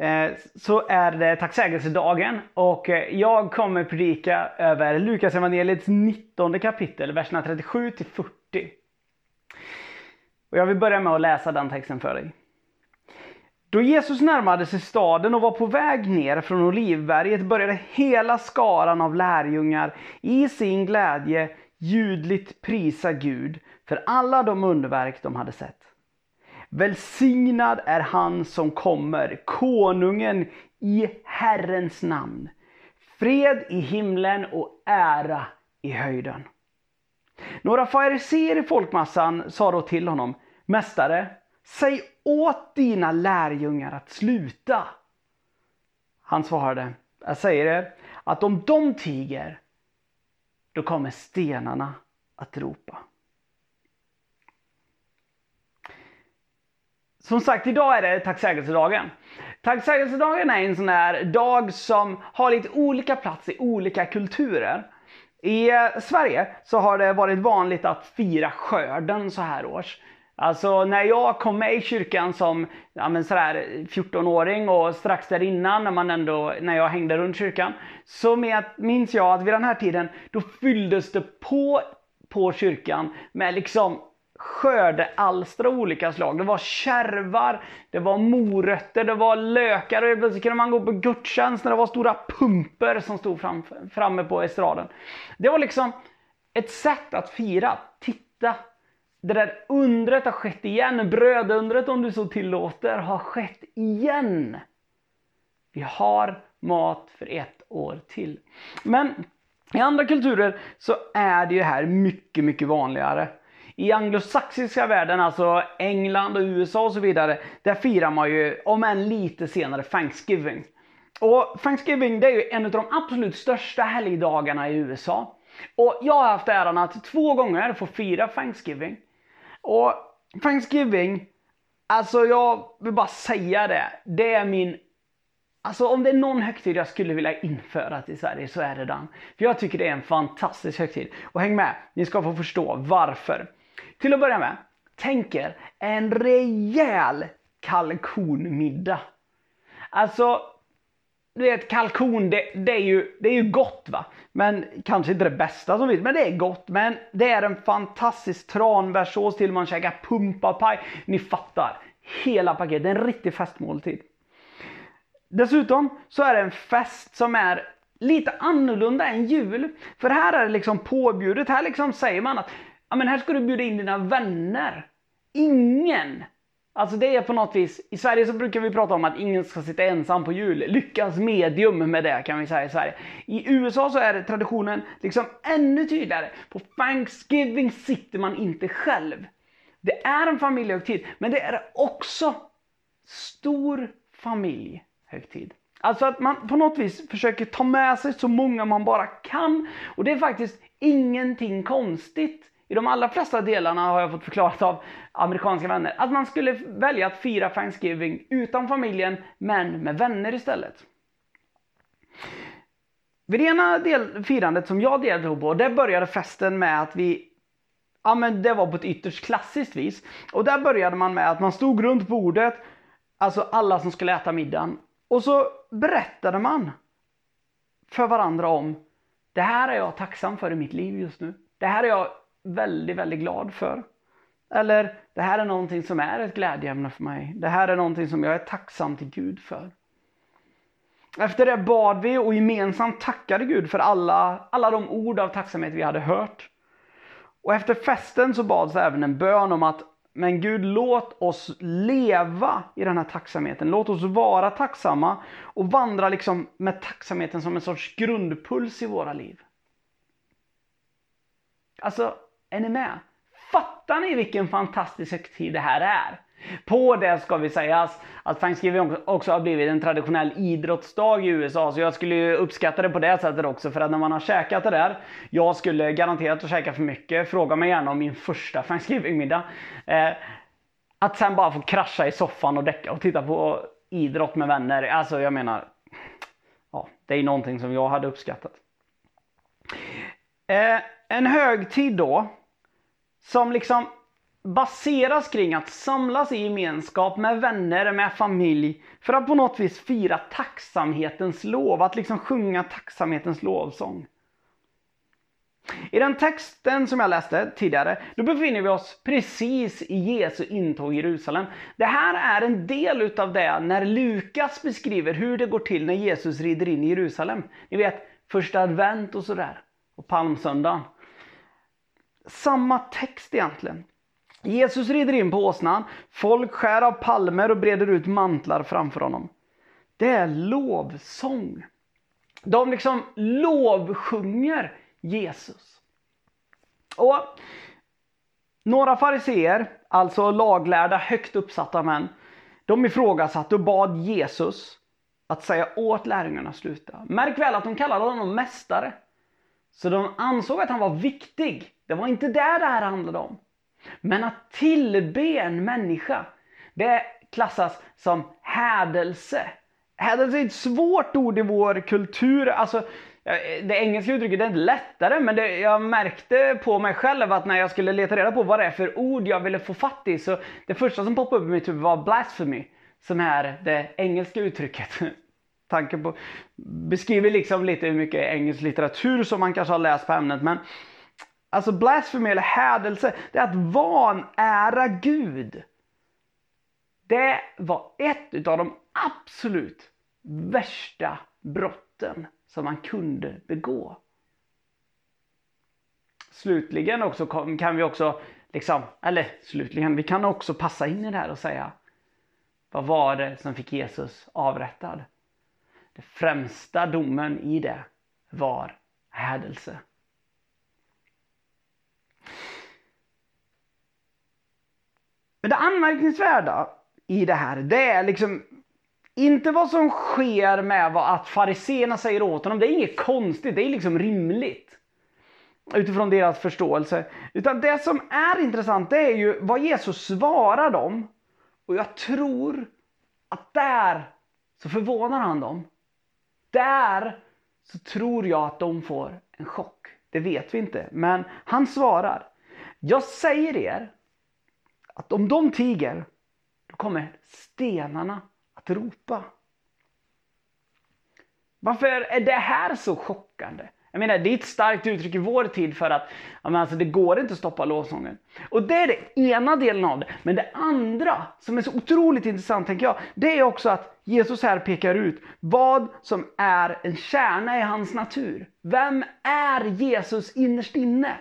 Eh, så är det tacksägelsedagen och eh, jag kommer predika över Lukas evangeliets 19 kapitel, verserna 37 till 40. Och jag vill börja med att läsa den texten för dig. Då Jesus närmade sig staden och var på väg ner från Olivberget började hela skaran av lärjungar i sin glädje ljudligt prisa Gud för alla de underverk de hade sett. Välsignad är han som kommer, konungen i Herrens namn. Fred i himlen och ära i höjden. Några fariséer i folkmassan sa då till honom, Mästare, säg åt dina lärjungar att sluta. Han svarade, jag säger er att om de tiger, då kommer stenarna att ropa. Som sagt, idag är det tacksägelsedagen. Tacksägelsedagen är en sån här dag som har lite olika plats i olika kulturer. I eh, Sverige så har det varit vanligt att fira skörden så här års. Alltså när jag kom med i kyrkan som ja, 14-åring och strax där innan när, man ändå, när jag hängde runt kyrkan. Så med, minns jag att vid den här tiden då fylldes det på på kyrkan med liksom skördealstra av olika slag. Det var kärvar, det var morötter, det var lökar och plötsligt kunde man gå på gudstjänst när det var stora pumper som stod fram, framme på estraden. Det var liksom ett sätt att fira. Titta, det där undret har skett igen. Brödundret om du så tillåter har skett igen. Vi har mat för ett år till. Men i andra kulturer så är det ju här mycket, mycket vanligare. I anglosaxiska världen, alltså England och USA och så vidare, där firar man ju, om än lite senare, Thanksgiving. Och Thanksgiving det är ju en av de absolut största helgdagarna i USA. Och jag har haft äran att två gånger få fira Thanksgiving. Och Thanksgiving, alltså jag vill bara säga det, det är min Alltså om det är någon högtid jag skulle vilja införa till Sverige så är det den. För jag tycker det är en fantastisk högtid. Och häng med, ni ska få förstå varför. Till att börja med, tänk er en rejäl kalkonmiddag. Alltså, du vet kalkon, det, det, är ju, det är ju gott va. Men kanske inte det bästa som finns, men det är gott. Men det är en fantastisk tranbärssås till man käkar pumpapaj. Ni fattar, hela paketet. En riktig festmåltid. Dessutom så är det en fest som är lite annorlunda än jul. För här är det liksom påbjudet. Här liksom säger man att ja, men här ska du bjuda in dina vänner. Ingen Alltså det är på något vis, i Sverige så brukar vi prata om att ingen ska sitta ensam på jul. Lyckans medium med det kan vi säga i Sverige. I USA så är traditionen liksom ännu tydligare. På Thanksgiving sitter man inte själv. Det är en familjehögtid, men det är också stor familjehögtid. Alltså att man på något vis försöker ta med sig så många man bara kan. Och det är faktiskt ingenting konstigt i de allra flesta delarna har jag fått förklarat av amerikanska vänner att man skulle välja att fira Thanksgiving utan familjen men med vänner istället. Vid det ena del, firandet som jag deltog på, där började festen med att vi Ja men det var på ett ytterst klassiskt vis. Och där började man med att man stod runt bordet, alltså alla som skulle äta middagen. Och så berättade man för varandra om det här är jag tacksam för i mitt liv just nu. Det här är jag väldigt, väldigt glad för. Eller, det här är någonting som är ett glädjeämne för mig. Det här är någonting som jag är tacksam till Gud för. Efter det bad vi och gemensamt tackade Gud för alla, alla de ord av tacksamhet vi hade hört. Och efter festen så bads även en bön om att men Gud låt oss leva i den här tacksamheten. Låt oss vara tacksamma och vandra liksom med tacksamheten som en sorts grundpuls i våra liv. Alltså, är ni med? Fattar ni vilken fantastisk högtid det här är? På det ska vi sägas att Thanksgiving också har blivit en traditionell idrottsdag i USA, så jag skulle ju uppskatta det på det sättet också, för att när man har käkat det där, jag skulle garanterat att käka för mycket, fråga mig gärna om min första Thanksgiving-middag. Eh, att sen bara få krascha i soffan och däcka och titta på idrott med vänner, alltså jag menar, ja, det är någonting som jag hade uppskattat. Eh, en högtid då, som liksom baseras kring att samlas i gemenskap med vänner, med familj, för att på något vis fira tacksamhetens lov, att liksom sjunga tacksamhetens lovsång. I den texten som jag läste tidigare, då befinner vi oss precis i Jesu intåg i Jerusalem. Det här är en del utav det när Lukas beskriver hur det går till när Jesus rider in i Jerusalem. Ni vet, första advent och sådär, och palmsöndagen. Samma text egentligen. Jesus rider in på åsnan, folk skär av palmer och breder ut mantlar framför honom. Det är lovsång. De liksom lovsjunger Jesus. Och några fariseer, alltså laglärda högt uppsatta män, de ifrågasatte och bad Jesus att säga åt lärjungarna att sluta. Märk väl att de kallade honom mästare. Så de ansåg att han var viktig. Det var inte det det här handlade om. Men att tillbe en människa, det klassas som hädelse. Hädelse är ett svårt ord i vår kultur. Alltså, eh, det engelska uttrycket är inte lättare, men det, jag märkte på mig själv att när jag skulle leta reda på vad det är för ord jag ville få fatt i, så det första som poppade upp i mitt huvud var blasphemy, som är det engelska uttrycket. Tanken på, beskriver liksom lite hur mycket engelsk litteratur som man kanske har läst på ämnet, men Alltså blasfemi eller hädelse, det är att vanära Gud. Det var ett av de absolut värsta brotten som man kunde begå. Slutligen också kan vi också, liksom, eller slutligen, vi kan också passa in i det här och säga vad var det som fick Jesus avrättad? Den främsta domen i det var hädelse. Men det anmärkningsvärda i det här, det är liksom inte vad som sker med vad att fariseerna säger åt honom. Det är inget konstigt, det är liksom rimligt. Utifrån deras förståelse. Utan det som är intressant det är ju vad Jesus svarar dem. Och jag tror att där så förvånar han dem. Där så tror jag att de får en chock. Det vet vi inte. Men han svarar. Jag säger er att om de tiger, då kommer stenarna att ropa. Varför är det här så chockande? Jag menar, det är ett starkt uttryck i vår tid för att alltså, det går inte att stoppa lovsången. Och det är det ena delen av det. Men det andra, som är så otroligt intressant tänker jag, det är också att Jesus här pekar ut vad som är en kärna i hans natur. Vem är Jesus innerst inne?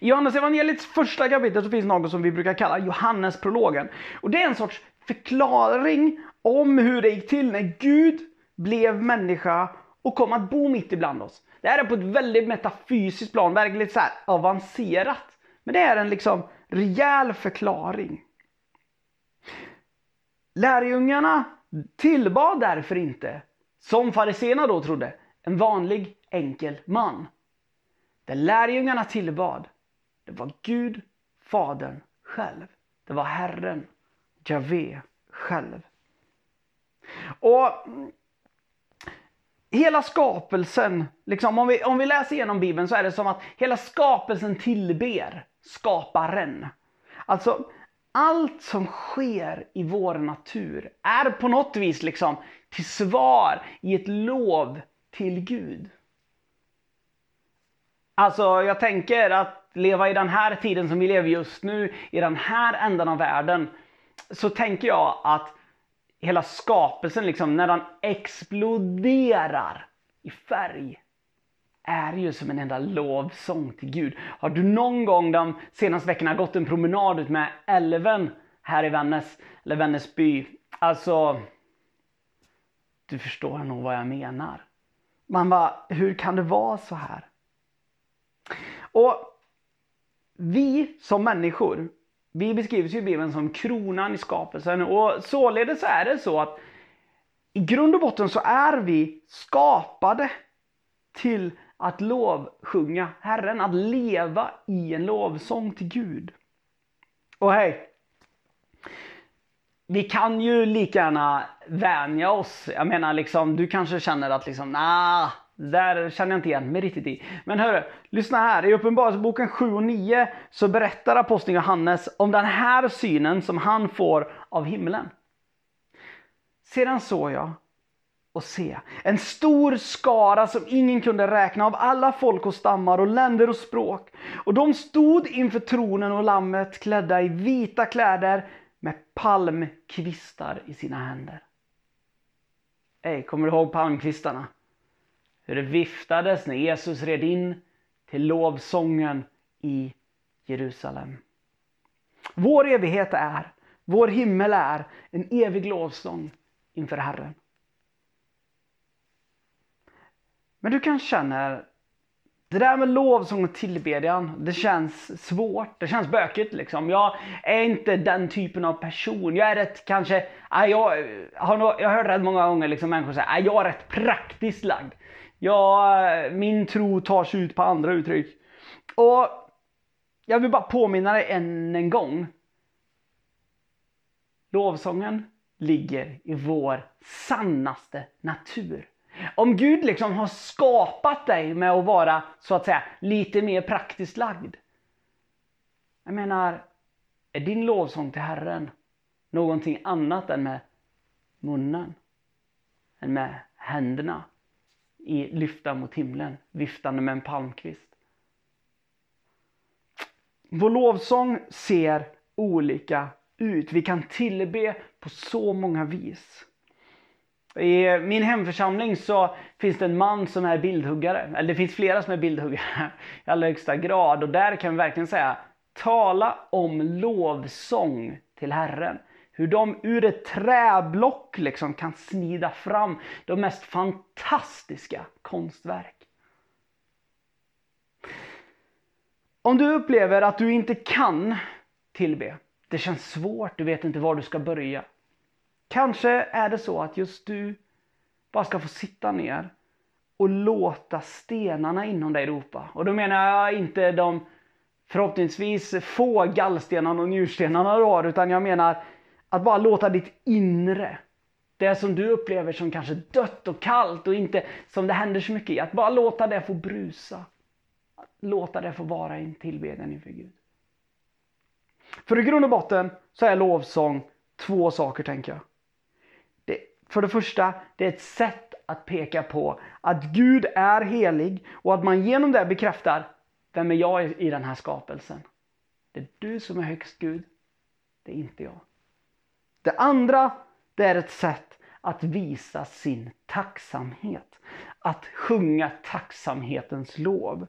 I Johannes evangeliets första kapitel så finns något som vi brukar kalla Johannesprologen. Och det är en sorts förklaring om hur det gick till när Gud blev människa och kom att bo mitt ibland oss. Det här är på ett väldigt metafysiskt plan, verkligen så avancerat. Men det är en liksom rejäl förklaring. Lärjungarna tillbad därför inte, som fariséerna då trodde, en vanlig enkel man. Det lärjungarna tillbad, det var Gud, Fadern själv. Det var Herren, Javé själv. Och hela skapelsen, liksom, om, vi, om vi läser igenom Bibeln så är det som att hela skapelsen tillber skaparen. Alltså, allt som sker i vår natur är på något vis liksom till svar i ett lov till Gud. Alltså, jag tänker att leva i den här tiden som vi lever just nu, i den här ändan av världen, så tänker jag att hela skapelsen, liksom, när den exploderar i färg, är ju som en enda lovsång till Gud. Har du någon gång de senaste veckorna gått en promenad ut med älven här i Vännäs, eller Vännäsby? Alltså, du förstår nog vad jag menar. Man bara, hur kan det vara så här? Och vi som människor, vi beskrivs ju i Bibeln som kronan i skapelsen och således är det så att i grund och botten så är vi skapade till att lovsjunga Herren, att leva i en lovsång till Gud. Och hej, vi kan ju lika gärna vänja oss. Jag menar liksom, du kanske känner att liksom, nah, där känner jag inte igen mig riktigt i. Men hörru, lyssna här. I Uppenbarelseboken 7 och 9 så berättar aposteln Johannes om den här synen som han får av himlen. Sedan såg jag och se en stor skara som ingen kunde räkna av alla folk och stammar och länder och språk. Och de stod inför tronen och lammet klädda i vita kläder med palmkvistar i sina händer. Ey, kommer du ihåg palmkvistarna? Hur det viftades när Jesus red in till lovsången i Jerusalem. Vår evighet är, vår himmel är en evig lovsång inför Herren. Men du kanske känner det där med lovsång och tillbedjan, det känns svårt. Det känns bökigt liksom. Jag är inte den typen av person. Jag är rätt kanske, jag har, jag har hört rätt många gånger liksom människor säga att jag är rätt praktiskt lagd. Ja, min tro tar sig ut på andra uttryck. Och jag vill bara påminna dig än en gång. Lovsången ligger i vår sannaste natur. Om Gud liksom har skapat dig med att vara så att säga lite mer praktiskt lagd. Jag menar, är din lovsång till Herren någonting annat än med munnen? Än med händerna i lyfta mot himlen, viftande med en palmkvist? Vår lovsång ser olika ut. Vi kan tillbe på så många vis. I min hemförsamling så finns det en man som är bildhuggare. Eller det finns flera som är bildhuggare i allra högsta grad. Och där kan vi verkligen säga, tala om lovsång till Herren. Hur de ur ett träblock liksom kan snida fram de mest fantastiska konstverk. Om du upplever att du inte kan tillbe, det känns svårt, du vet inte var du ska börja. Kanske är det så att just du bara ska få sitta ner och låta stenarna inom dig ropa. Och då menar jag inte de förhoppningsvis få gallstenarna och njurstenarna du har, utan jag menar att bara låta ditt inre, det som du upplever som kanske dött och kallt och inte som det händer så mycket i, att bara låta det få brusa. Låta det få vara i en tillbedjan inför Gud. För i grund och botten så är lovsång två saker tänker jag. För det första, det är ett sätt att peka på att Gud är helig och att man genom det bekräftar vem är jag i den här skapelsen. Det är du som är högst Gud, det är inte jag. Det andra, det är ett sätt att visa sin tacksamhet. Att sjunga tacksamhetens lov.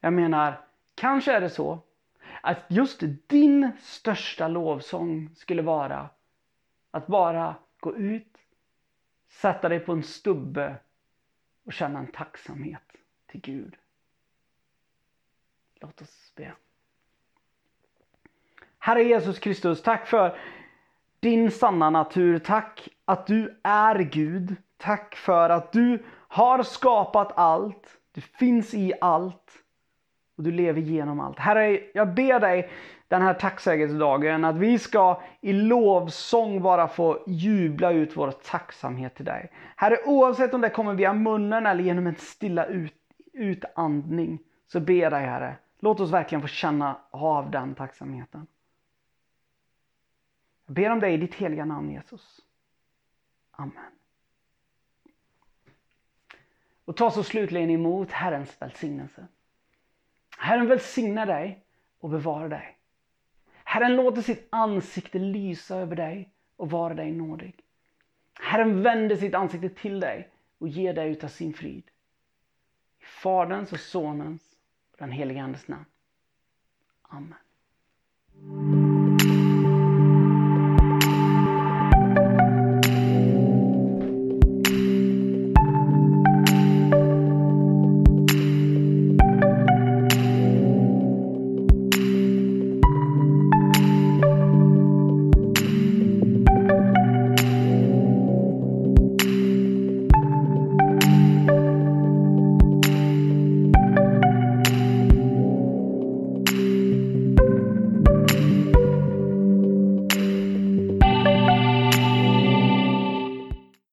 Jag menar, kanske är det så att just din största lovsång skulle vara att bara gå ut, sätta dig på en stubbe och känna en tacksamhet till Gud. Låt oss be. Herre Jesus Kristus, tack för din sanna natur. Tack att du är Gud. Tack för att du har skapat allt. Du finns i allt. Och du lever genom allt. Herre, jag ber dig den här tacksägelsedagen. Att vi ska i lovsång bara få jubla ut vår tacksamhet till dig. Herre, oavsett om det kommer via munnen eller genom en stilla ut, utandning så ber jag dig Herre, låt oss verkligen få känna av den tacksamheten. Jag ber om dig i ditt heliga namn Jesus. Amen. Och ta så slutligen emot Herrens välsignelse. Herren välsigna dig och bevara dig. Herren låter sitt ansikte lysa över dig och vara dig nådig. Herren vänder sitt ansikte till dig och ger dig utav sin frid. I Faderns och Sonens och den helige Andes namn. Amen.